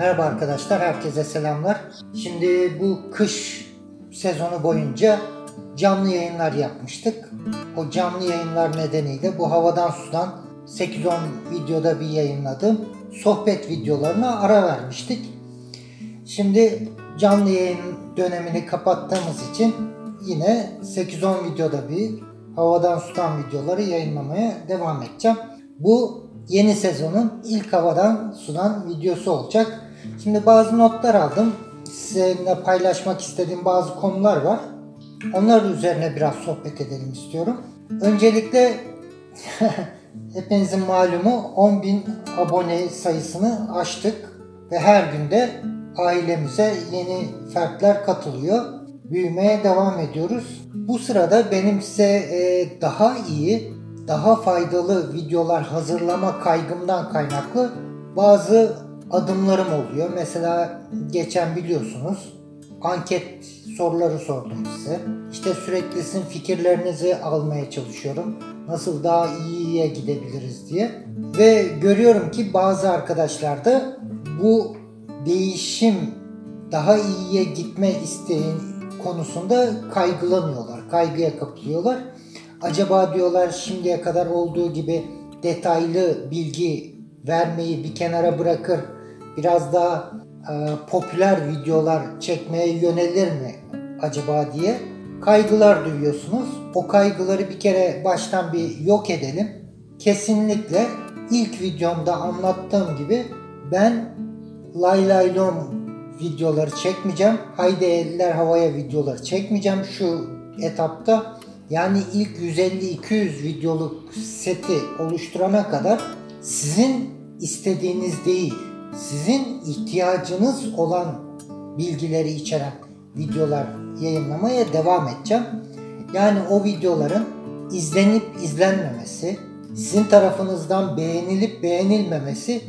Merhaba arkadaşlar, herkese selamlar. Şimdi bu kış sezonu boyunca canlı yayınlar yapmıştık. O canlı yayınlar nedeniyle bu havadan sudan 8-10 videoda bir yayınladığım sohbet videolarına ara vermiştik. Şimdi canlı yayın dönemini kapattığımız için yine 8-10 videoda bir havadan sudan videoları yayınlamaya devam edeceğim. Bu yeni sezonun ilk havadan sudan videosu olacak. Şimdi bazı notlar aldım. Sizinle paylaşmak istediğim bazı konular var. Onlar üzerine biraz sohbet edelim istiyorum. Öncelikle hepinizin malumu 10.000 abone sayısını aştık ve her günde ailemize yeni fertler katılıyor. Büyümeye devam ediyoruz. Bu sırada benim size e, daha iyi, daha faydalı videolar hazırlama kaygımdan kaynaklı bazı adımlarım oluyor. Mesela geçen biliyorsunuz anket soruları sordum size. İşte sürekli sizin fikirlerinizi almaya çalışıyorum. Nasıl daha iyiye gidebiliriz diye. Ve görüyorum ki bazı arkadaşlar da bu değişim daha iyiye gitme isteğin konusunda kaygılanıyorlar. Kaygıya kapılıyorlar. Acaba diyorlar şimdiye kadar olduğu gibi detaylı bilgi vermeyi bir kenara bırakır biraz daha e, popüler videolar çekmeye yönelir mi acaba diye kaygılar duyuyorsunuz. O kaygıları bir kere baştan bir yok edelim. Kesinlikle ilk videomda anlattığım gibi ben lay lay lom videoları çekmeyeceğim. Haydi eller havaya videoları çekmeyeceğim şu etapta. Yani ilk 150-200 videoluk seti oluşturana kadar sizin istediğiniz değil, sizin ihtiyacınız olan bilgileri içeren videolar yayınlamaya devam edeceğim. Yani o videoların izlenip izlenmemesi, sizin tarafınızdan beğenilip beğenilmemesi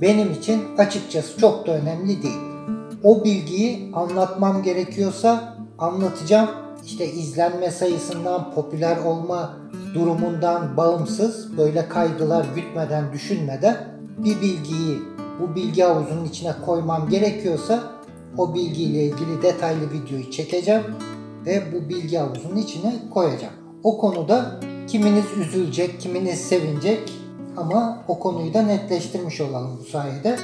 benim için açıkçası çok da önemli değil. O bilgiyi anlatmam gerekiyorsa anlatacağım. İşte izlenme sayısından, popüler olma durumundan bağımsız, böyle kaygılar gütmeden, düşünmeden bir bilgiyi bu bilgi havuzunun içine koymam gerekiyorsa o bilgiyle ilgili detaylı videoyu çekeceğim ve bu bilgi havuzunun içine koyacağım. O konuda kiminiz üzülecek, kiminiz sevinecek ama o konuyu da netleştirmiş olalım bu sayede.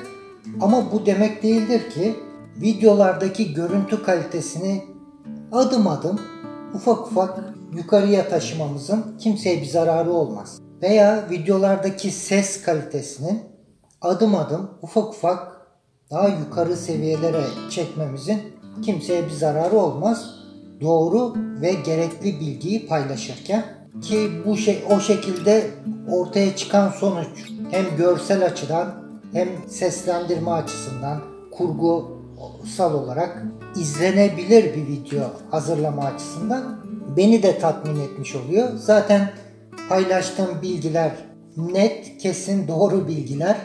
Ama bu demek değildir ki videolardaki görüntü kalitesini adım adım ufak ufak yukarıya taşımamızın kimseye bir zararı olmaz. Veya videolardaki ses kalitesinin adım adım ufak ufak daha yukarı seviyelere çekmemizin kimseye bir zararı olmaz. Doğru ve gerekli bilgiyi paylaşırken ki bu şey o şekilde ortaya çıkan sonuç hem görsel açıdan hem seslendirme açısından kurgusal olarak izlenebilir bir video hazırlama açısından beni de tatmin etmiş oluyor. Zaten paylaştığım bilgiler net, kesin, doğru bilgiler.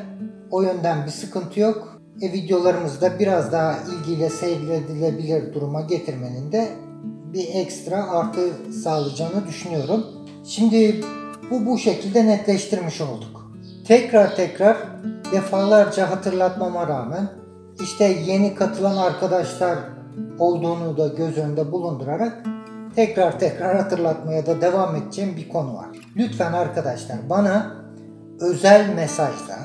O yönden bir sıkıntı yok. E, videolarımızda biraz daha ilgiyle seyredilebilir duruma getirmenin de bir ekstra artı sağlayacağını düşünüyorum. Şimdi bu bu şekilde netleştirmiş olduk. Tekrar tekrar defalarca hatırlatmama rağmen işte yeni katılan arkadaşlar olduğunu da göz önünde bulundurarak tekrar tekrar hatırlatmaya da devam edeceğim bir konu var. Lütfen arkadaşlar bana özel mesajla,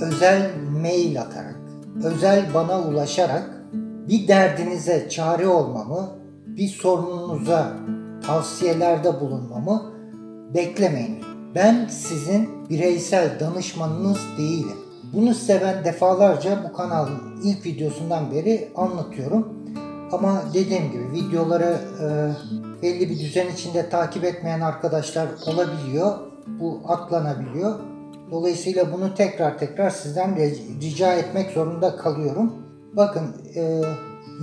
özel mail atarak, özel bana ulaşarak bir derdinize çare olmamı, bir sorununuza tavsiyelerde bulunmamı beklemeyin. Ben sizin bireysel danışmanınız değilim. Bunu size ben defalarca bu kanalın ilk videosundan beri anlatıyorum. Ama dediğim gibi videoları e, belli bir düzen içinde takip etmeyen arkadaşlar olabiliyor. Bu atlanabiliyor. Dolayısıyla bunu tekrar tekrar sizden rica etmek zorunda kalıyorum. Bakın e,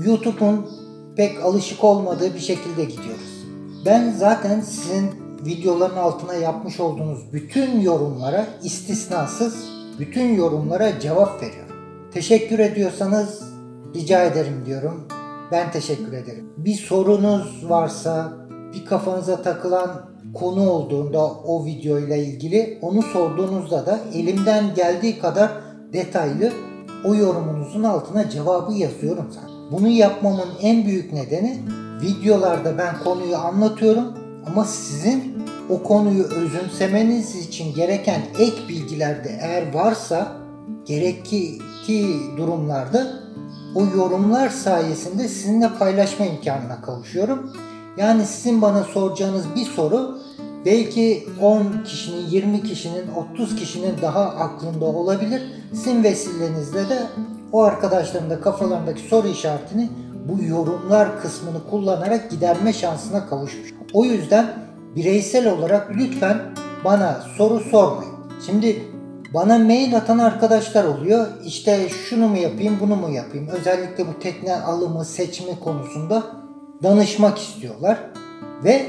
YouTube'un pek alışık olmadığı bir şekilde gidiyoruz. Ben zaten sizin videoların altına yapmış olduğunuz bütün yorumlara istisnasız bütün yorumlara cevap veriyorum. Teşekkür ediyorsanız rica ederim diyorum. Ben teşekkür ederim. Bir sorunuz varsa, bir kafanıza takılan konu olduğunda o video ile ilgili onu sorduğunuzda da elimden geldiği kadar detaylı o yorumunuzun altına cevabı yazıyorum zaten. Bunu yapmamın en büyük nedeni videolarda ben konuyu anlatıyorum ama sizin o konuyu özümsemeniz için gereken ek bilgilerde eğer varsa gerekli durumlarda o yorumlar sayesinde sizinle paylaşma imkanına kavuşuyorum. Yani sizin bana soracağınız bir soru belki 10 kişinin, 20 kişinin, 30 kişinin daha aklında olabilir. Sizin vesilenizle de o arkadaşların da kafalarındaki soru işaretini bu yorumlar kısmını kullanarak giderme şansına kavuşmuş. O yüzden bireysel olarak lütfen bana soru sormayın. Şimdi bana mail atan arkadaşlar oluyor. İşte şunu mu yapayım, bunu mu yapayım? Özellikle bu tekne alımı, seçimi konusunda danışmak istiyorlar. Ve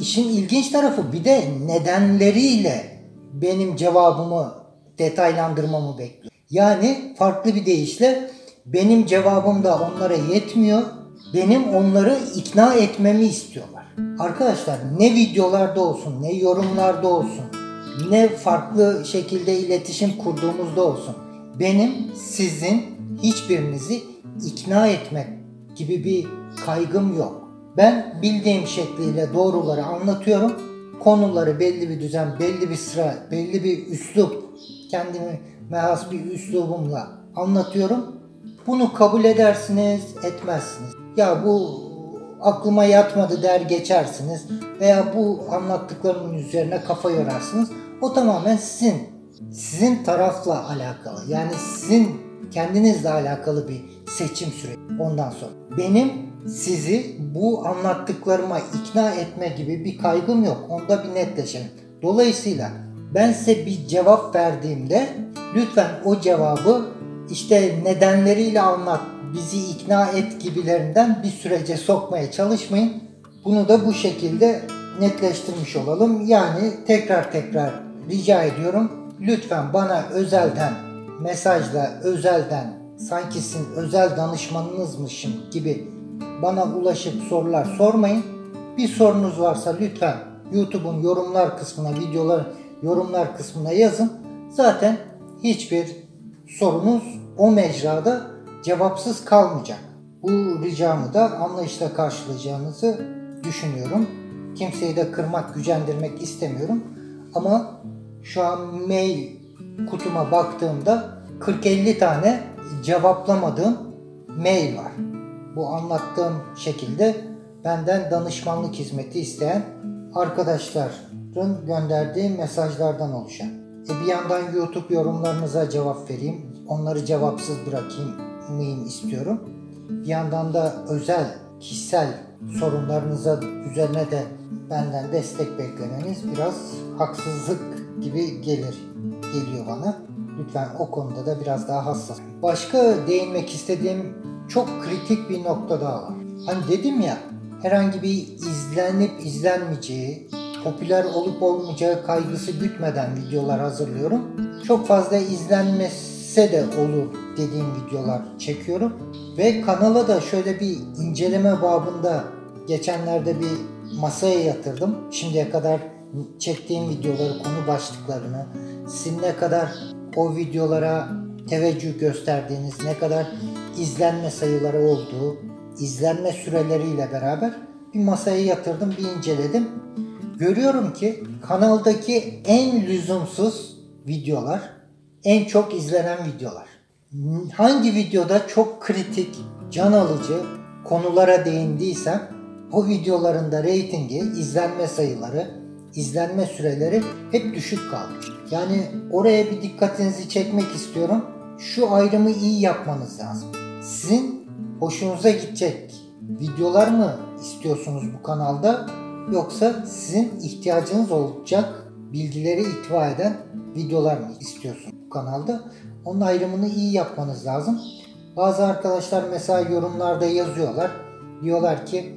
işin ilginç tarafı bir de nedenleriyle benim cevabımı detaylandırmamı bekliyor. Yani farklı bir deyişle benim cevabım da onlara yetmiyor. Benim onları ikna etmemi istiyorlar. Arkadaşlar ne videolarda olsun, ne yorumlarda olsun, ne farklı şekilde iletişim kurduğumuzda olsun. Benim sizin hiçbirinizi ikna etmek gibi bir kaygım yok. Ben bildiğim şekliyle doğruları anlatıyorum. Konuları belli bir düzen, belli bir sıra, belli bir üslup, kendimi mehas bir üslubumla anlatıyorum. Bunu kabul edersiniz, etmezsiniz. Ya bu aklıma yatmadı der geçersiniz veya bu anlattıklarımın üzerine kafa yorarsınız. O tamamen sizin, sizin tarafla alakalı. Yani sizin kendinizle alakalı bir seçim süreci ondan sonra. Benim sizi bu anlattıklarıma ikna etme gibi bir kaygım yok. Onda bir netleşelim. Dolayısıyla ben size bir cevap verdiğimde lütfen o cevabı işte nedenleriyle anlat, bizi ikna et gibilerinden bir sürece sokmaya çalışmayın. Bunu da bu şekilde netleştirmiş olalım. Yani tekrar tekrar rica ediyorum. Lütfen bana özelden mesajla özelden sanki sizin özel danışmanınızmışım gibi bana ulaşıp sorular sormayın. Bir sorunuz varsa lütfen YouTube'un yorumlar kısmına, videolar yorumlar kısmına yazın. Zaten hiçbir sorunuz o mecrada cevapsız kalmayacak. Bu ricamı da anlayışla karşılayacağınızı düşünüyorum. Kimseyi de kırmak, gücendirmek istemiyorum. Ama şu an mail kutuma baktığımda 40-50 tane cevaplamadığım mail var. Bu anlattığım şekilde benden danışmanlık hizmeti isteyen arkadaşların gönderdiği mesajlardan oluşan. E bir yandan YouTube yorumlarınıza cevap vereyim, onları cevapsız bırakayım mıyım istiyorum. Bir yandan da özel, kişisel sorunlarınıza üzerine de benden destek beklemeniz biraz haksızlık gibi gelir, geliyor bana. Lütfen o konuda da biraz daha hassas. Başka değinmek istediğim çok kritik bir nokta daha var. Hani dedim ya herhangi bir izlenip izlenmeyeceği, popüler olup olmayacağı kaygısı gütmeden videolar hazırlıyorum. Çok fazla izlenmese de olur dediğim videolar çekiyorum. Ve kanala da şöyle bir inceleme babında geçenlerde bir masaya yatırdım. Şimdiye kadar çektiğim videoları, konu başlıklarını, sizin ne kadar o videolara teveccüh gösterdiğiniz, ne kadar izlenme sayıları olduğu, izlenme süreleriyle beraber bir masaya yatırdım, bir inceledim. Görüyorum ki kanaldaki en lüzumsuz videolar, en çok izlenen videolar. Hangi videoda çok kritik, can alıcı konulara değindiysem o videoların da reytingi, izlenme sayıları, izlenme süreleri hep düşük kalmış. Yani oraya bir dikkatinizi çekmek istiyorum. Şu ayrımı iyi yapmanız lazım. Sizin hoşunuza gidecek videolar mı istiyorsunuz bu kanalda yoksa sizin ihtiyacınız olacak bilgileri itva eden videolar mı istiyorsunuz bu kanalda? Onun ayrımını iyi yapmanız lazım. Bazı arkadaşlar mesela yorumlarda yazıyorlar. Diyorlar ki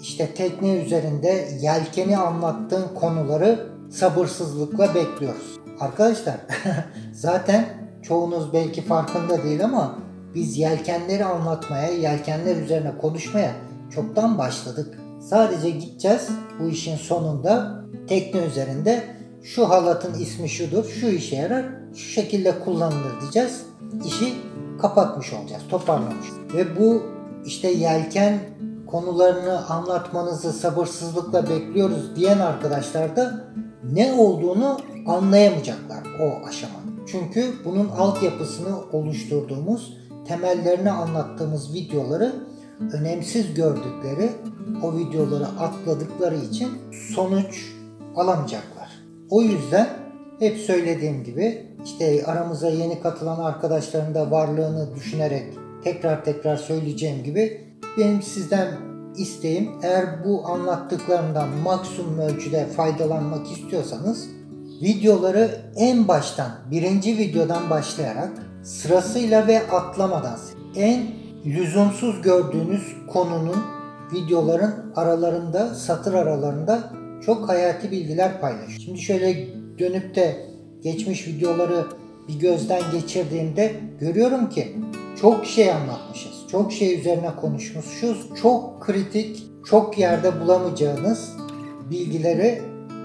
işte tekne üzerinde yelkeni anlattığın konuları sabırsızlıkla bekliyoruz. Arkadaşlar zaten çoğunuz belki farkında değil ama biz yelkenleri anlatmaya, yelkenler üzerine konuşmaya çoktan başladık. Sadece gideceğiz bu işin sonunda tekne üzerinde şu halatın ismi şudur, şu işe yarar, şu şekilde kullanılır diyeceğiz. İşi kapatmış olacağız, toparlamış. Ve bu işte yelken konularını anlatmanızı sabırsızlıkla bekliyoruz diyen arkadaşlar da ne olduğunu anlayamayacaklar o aşama. Çünkü bunun altyapısını oluşturduğumuz, temellerini anlattığımız videoları önemsiz gördükleri, o videoları atladıkları için sonuç alamayacaklar. O yüzden hep söylediğim gibi işte aramıza yeni katılan arkadaşların da varlığını düşünerek tekrar tekrar söyleyeceğim gibi benim sizden isteğim eğer bu anlattıklarımdan maksimum ölçüde faydalanmak istiyorsanız videoları en baştan birinci videodan başlayarak sırasıyla ve atlamadan en lüzumsuz gördüğünüz konunun videoların aralarında satır aralarında çok hayati bilgiler paylaş. Şimdi şöyle dönüp de geçmiş videoları bir gözden geçirdiğimde görüyorum ki çok şey anlatmışız. Çok şey üzerine konuşmuşuz. Çok kritik, çok yerde bulamayacağınız bilgileri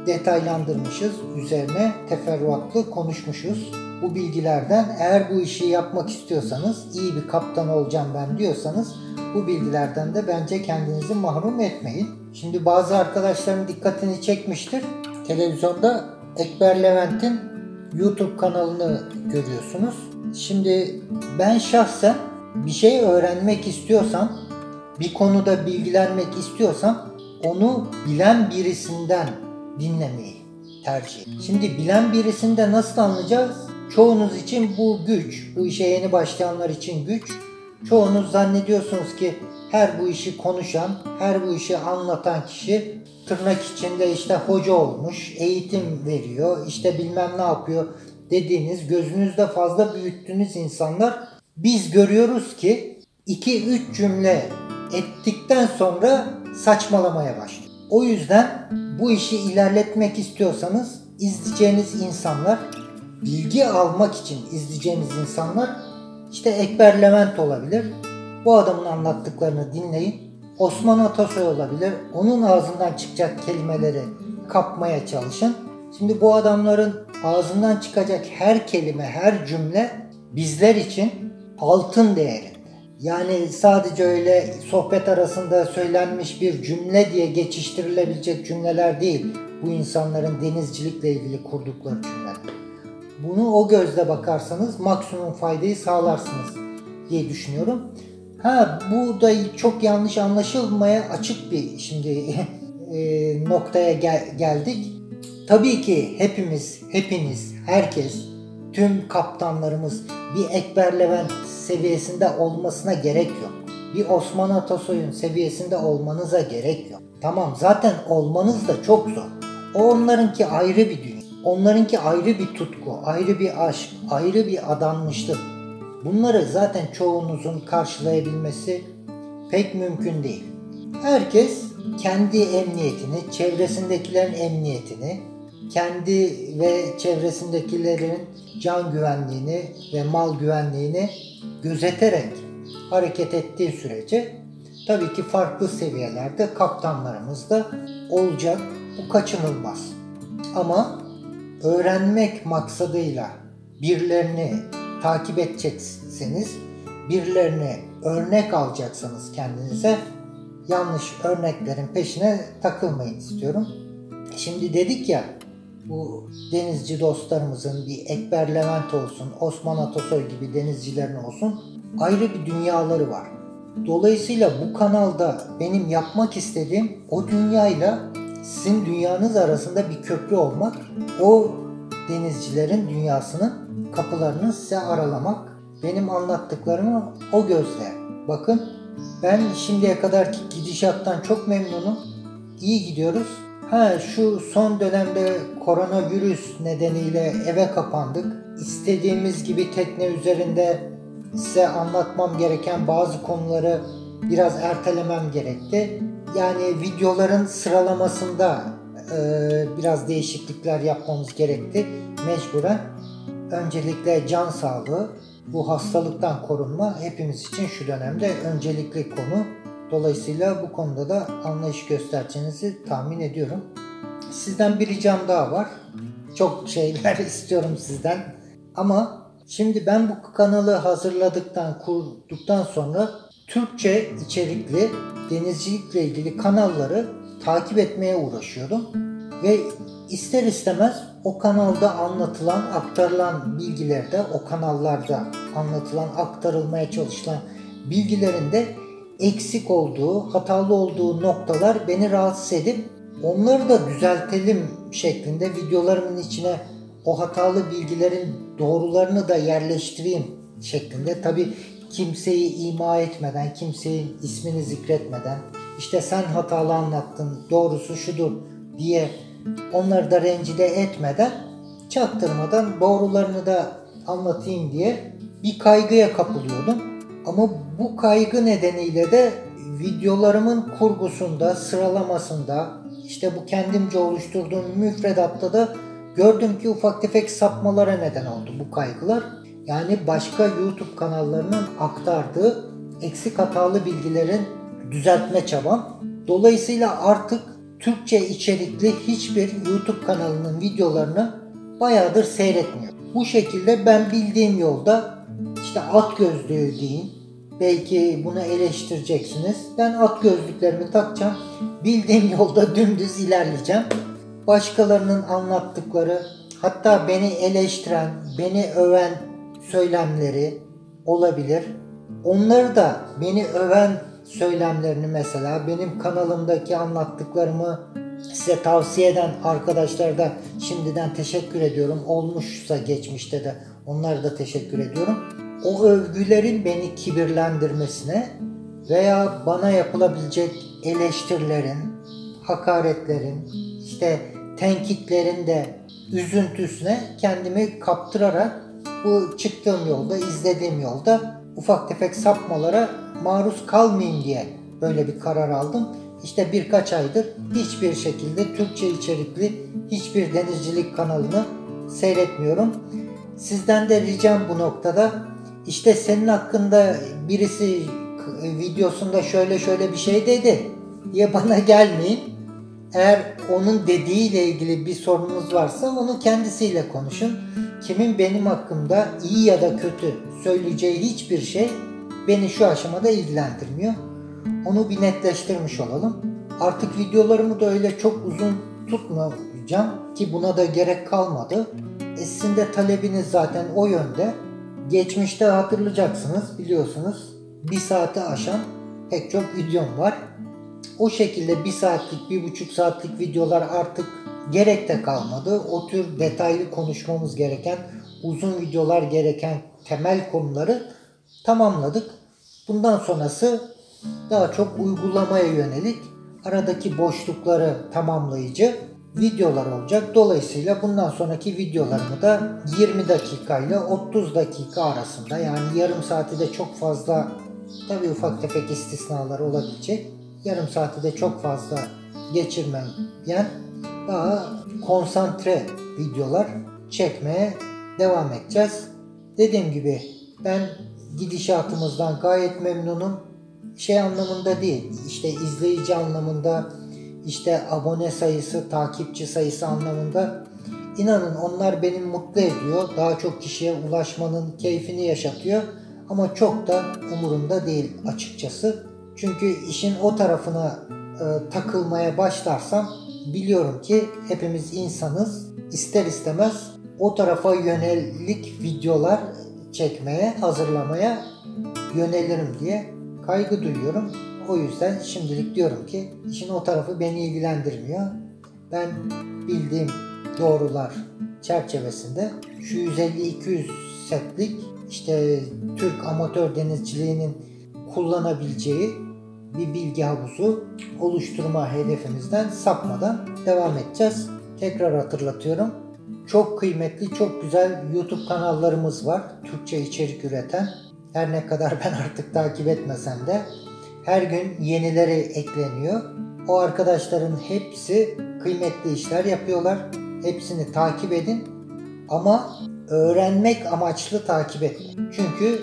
detaylandırmışız. Üzerine teferruatlı konuşmuşuz. Bu bilgilerden eğer bu işi yapmak istiyorsanız, iyi bir kaptan olacağım ben diyorsanız bu bilgilerden de bence kendinizi mahrum etmeyin. Şimdi bazı arkadaşların dikkatini çekmiştir. Televizyonda Ekber Levent'in YouTube kanalını görüyorsunuz. Şimdi ben şahsen bir şey öğrenmek istiyorsam, bir konuda bilgilenmek istiyorsam onu bilen birisinden dinlemeyi tercih. Şimdi bilen birisinde nasıl anlayacağız? Çoğunuz için bu güç, bu işe yeni başlayanlar için güç. Çoğunuz zannediyorsunuz ki her bu işi konuşan, her bu işi anlatan kişi tırnak içinde işte hoca olmuş, eğitim veriyor, işte bilmem ne yapıyor dediğiniz, gözünüzde fazla büyüttüğünüz insanlar biz görüyoruz ki 2-3 cümle ettikten sonra saçmalamaya başlıyor. O yüzden bu işi ilerletmek istiyorsanız izleyeceğiniz insanlar bilgi almak için izleyeceğiniz insanlar işte Ekber Levent olabilir. Bu adamın anlattıklarını dinleyin. Osman Atasoy olabilir. Onun ağzından çıkacak kelimeleri kapmaya çalışın. Şimdi bu adamların ağzından çıkacak her kelime, her cümle bizler için altın değerinde. Yani sadece öyle sohbet arasında söylenmiş bir cümle diye geçiştirilebilecek cümleler değil. Bu insanların denizcilikle ilgili kurdukları cümleler. Bunu o gözle bakarsanız maksimum faydayı sağlarsınız diye düşünüyorum. Ha bu da çok yanlış anlaşılmaya açık bir şimdi e, noktaya gel, geldik. Tabii ki hepimiz, hepiniz, herkes, tüm kaptanlarımız bir Ekber Levent seviyesinde olmasına gerek yok. Bir Osman Atasoy'un seviyesinde olmanıza gerek yok. Tamam zaten olmanız da çok zor. O onlarınki ayrı bir dünya. Onlarınki ayrı bir tutku, ayrı bir aşk, ayrı bir adanmışlık. Bunları zaten çoğunuzun karşılayabilmesi pek mümkün değil. Herkes kendi emniyetini, çevresindekilerin emniyetini, kendi ve çevresindekilerin can güvenliğini ve mal güvenliğini gözeterek hareket ettiği sürece tabii ki farklı seviyelerde kaptanlarımız da olacak. Bu kaçınılmaz. Ama öğrenmek maksadıyla birilerini takip edeceksiniz, birilerini örnek alacaksanız kendinize yanlış örneklerin peşine takılmayın istiyorum. Şimdi dedik ya bu denizci dostlarımızın bir Ekber Levent olsun, Osman Atasoy gibi denizcilerin olsun ayrı bir dünyaları var. Dolayısıyla bu kanalda benim yapmak istediğim o dünyayla sizin dünyanız arasında bir köprü olmak, o denizcilerin dünyasının kapılarını size aralamak, benim anlattıklarımı o gözle bakın. Ben şimdiye kadarki gidişattan çok memnunum. İyi gidiyoruz. Ha şu son dönemde koronavirüs nedeniyle eve kapandık. İstediğimiz gibi tekne üzerinde size anlatmam gereken bazı konuları biraz ertelemem gerekti. Yani videoların sıralamasında e, biraz değişiklikler yapmamız gerekti mecburen. Öncelikle can sağlığı, bu hastalıktan korunma hepimiz için şu dönemde öncelikli konu. Dolayısıyla bu konuda da anlayış göstereceğinizi tahmin ediyorum. Sizden bir ricam daha var. Çok şeyler istiyorum sizden. Ama Şimdi ben bu kanalı hazırladıktan, kurduktan sonra Türkçe içerikli denizcilikle ilgili kanalları takip etmeye uğraşıyordum. Ve ister istemez o kanalda anlatılan, aktarılan bilgilerde, o kanallarda anlatılan, aktarılmaya çalışılan bilgilerinde eksik olduğu, hatalı olduğu noktalar beni rahatsız edip onları da düzeltelim şeklinde videolarımın içine o hatalı bilgilerin doğrularını da yerleştireyim şeklinde. Tabi kimseyi ima etmeden, kimsenin ismini zikretmeden, işte sen hatalı anlattın, doğrusu şudur diye onları da rencide etmeden, çaktırmadan doğrularını da anlatayım diye bir kaygıya kapılıyordum. Ama bu kaygı nedeniyle de videolarımın kurgusunda, sıralamasında, işte bu kendimce oluşturduğum müfredatta da gördüm ki ufak tefek sapmalara neden oldu bu kaygılar. Yani başka YouTube kanallarının aktardığı eksik hatalı bilgilerin düzeltme çabam. Dolayısıyla artık Türkçe içerikli hiçbir YouTube kanalının videolarını bayağıdır seyretmiyorum. Bu şekilde ben bildiğim yolda işte at gözlüğü deyin. Belki bunu eleştireceksiniz. Ben at gözlüklerimi takacağım. Bildiğim yolda dümdüz ilerleyeceğim. Başkalarının anlattıkları, hatta beni eleştiren, beni öven söylemleri olabilir. Onları da beni öven söylemlerini mesela benim kanalımdaki anlattıklarımı size tavsiye eden arkadaşlar da şimdiden teşekkür ediyorum. Olmuşsa geçmişte de onlara da teşekkür ediyorum. O övgülerin beni kibirlendirmesine veya bana yapılabilecek eleştirilerin, hakaretlerin, işte tenkitlerin de üzüntüsüne kendimi kaptırarak bu çıktığım yolda, izlediğim yolda ufak tefek sapmalara maruz kalmayayım diye böyle bir karar aldım. İşte birkaç aydır hiçbir şekilde Türkçe içerikli hiçbir denizcilik kanalını seyretmiyorum. Sizden de ricam bu noktada işte senin hakkında birisi videosunda şöyle şöyle bir şey dedi diye bana gelmeyin. Eğer onun dediğiyle ilgili bir sorunuz varsa onu kendisiyle konuşun. Kimin benim hakkımda iyi ya da kötü söyleyeceği hiçbir şey beni şu aşamada ilgilendirmiyor. Onu bir netleştirmiş olalım. Artık videolarımı da öyle çok uzun tutmayacağım ki buna da gerek kalmadı. E de talebiniz zaten o yönde. Geçmişte hatırlayacaksınız biliyorsunuz bir saate aşan pek çok videom var. O şekilde bir saatlik, bir buçuk saatlik videolar artık gerek de kalmadı. O tür detaylı konuşmamız gereken, uzun videolar gereken temel konuları tamamladık. Bundan sonrası daha çok uygulamaya yönelik aradaki boşlukları tamamlayıcı videolar olacak. Dolayısıyla bundan sonraki videolarımı da 20 dakika ile 30 dakika arasında yani yarım saati de çok fazla tabii ufak tefek istisnalar olabilecek. Yarım saati de çok fazla geçirmeyen daha konsantre videolar çekmeye devam edeceğiz. Dediğim gibi ben gidişatımızdan gayet memnunum. Şey anlamında değil, işte izleyici anlamında, işte abone sayısı, takipçi sayısı anlamında inanın onlar beni mutlu ediyor. Daha çok kişiye ulaşmanın keyfini yaşatıyor. Ama çok da umurumda değil açıkçası. Çünkü işin o tarafına e, takılmaya başlarsam biliyorum ki hepimiz insanız. İster istemez o tarafa yönelik videolar çekmeye, hazırlamaya yönelirim diye kaygı duyuyorum. O yüzden şimdilik diyorum ki işin o tarafı beni ilgilendirmiyor. Ben bildiğim doğrular çerçevesinde şu 150-200 setlik işte Türk amatör denizciliğinin kullanabileceği bir bilgi havuzu oluşturma hedefimizden sapmadan devam edeceğiz. Tekrar hatırlatıyorum. Çok kıymetli, çok güzel YouTube kanallarımız var. Türkçe içerik üreten. Her ne kadar ben artık takip etmesem de her gün yenileri ekleniyor. O arkadaşların hepsi kıymetli işler yapıyorlar. Hepsini takip edin. Ama öğrenmek amaçlı takip etmeyin. Çünkü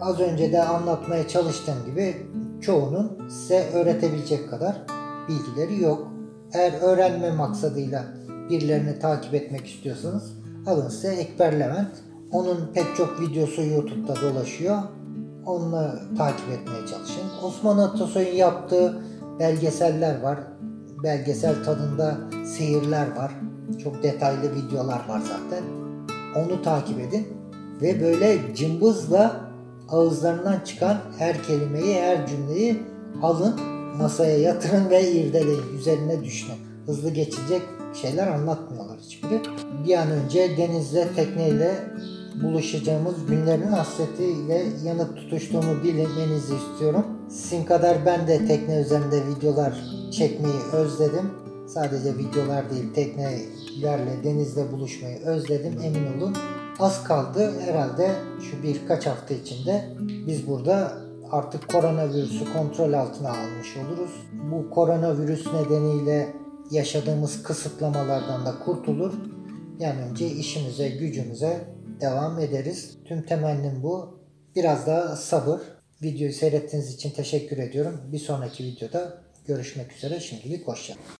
az önce de anlatmaya çalıştığım gibi çoğunun size öğretebilecek kadar bilgileri yok. Eğer öğrenme maksadıyla birilerini takip etmek istiyorsanız alın size Ekber Levent. Onun pek çok videosu YouTube'da dolaşıyor. Onunla takip etmeye çalışın. Osman Atasoy'un yaptığı belgeseller var. Belgesel tadında seyirler var. Çok detaylı videolar var zaten. Onu takip edin. Ve böyle cımbızla ağızlarından çıkan her kelimeyi, her cümleyi alın, masaya yatırın ve irdeleyin. Üzerine düşünün. Hızlı geçecek şeyler anlatmıyorlar hiçbiri. Bir an önce denizle, tekneyle buluşacağımız günlerin hasretiyle yanıp tutuştuğumu bilmenizi istiyorum. Sizin kadar ben de tekne üzerinde videolar çekmeyi özledim. Sadece videolar değil teknelerle denizde buluşmayı özledim emin olun. Az kaldı herhalde şu birkaç hafta içinde biz burada artık koronavirüsü kontrol altına almış oluruz. Bu koronavirüs nedeniyle yaşadığımız kısıtlamalardan da kurtulur. Yani önce işimize, gücümüze devam ederiz. Tüm temennim bu. Biraz daha sabır. Videoyu seyrettiğiniz için teşekkür ediyorum. Bir sonraki videoda görüşmek üzere. Şimdilik hoşça.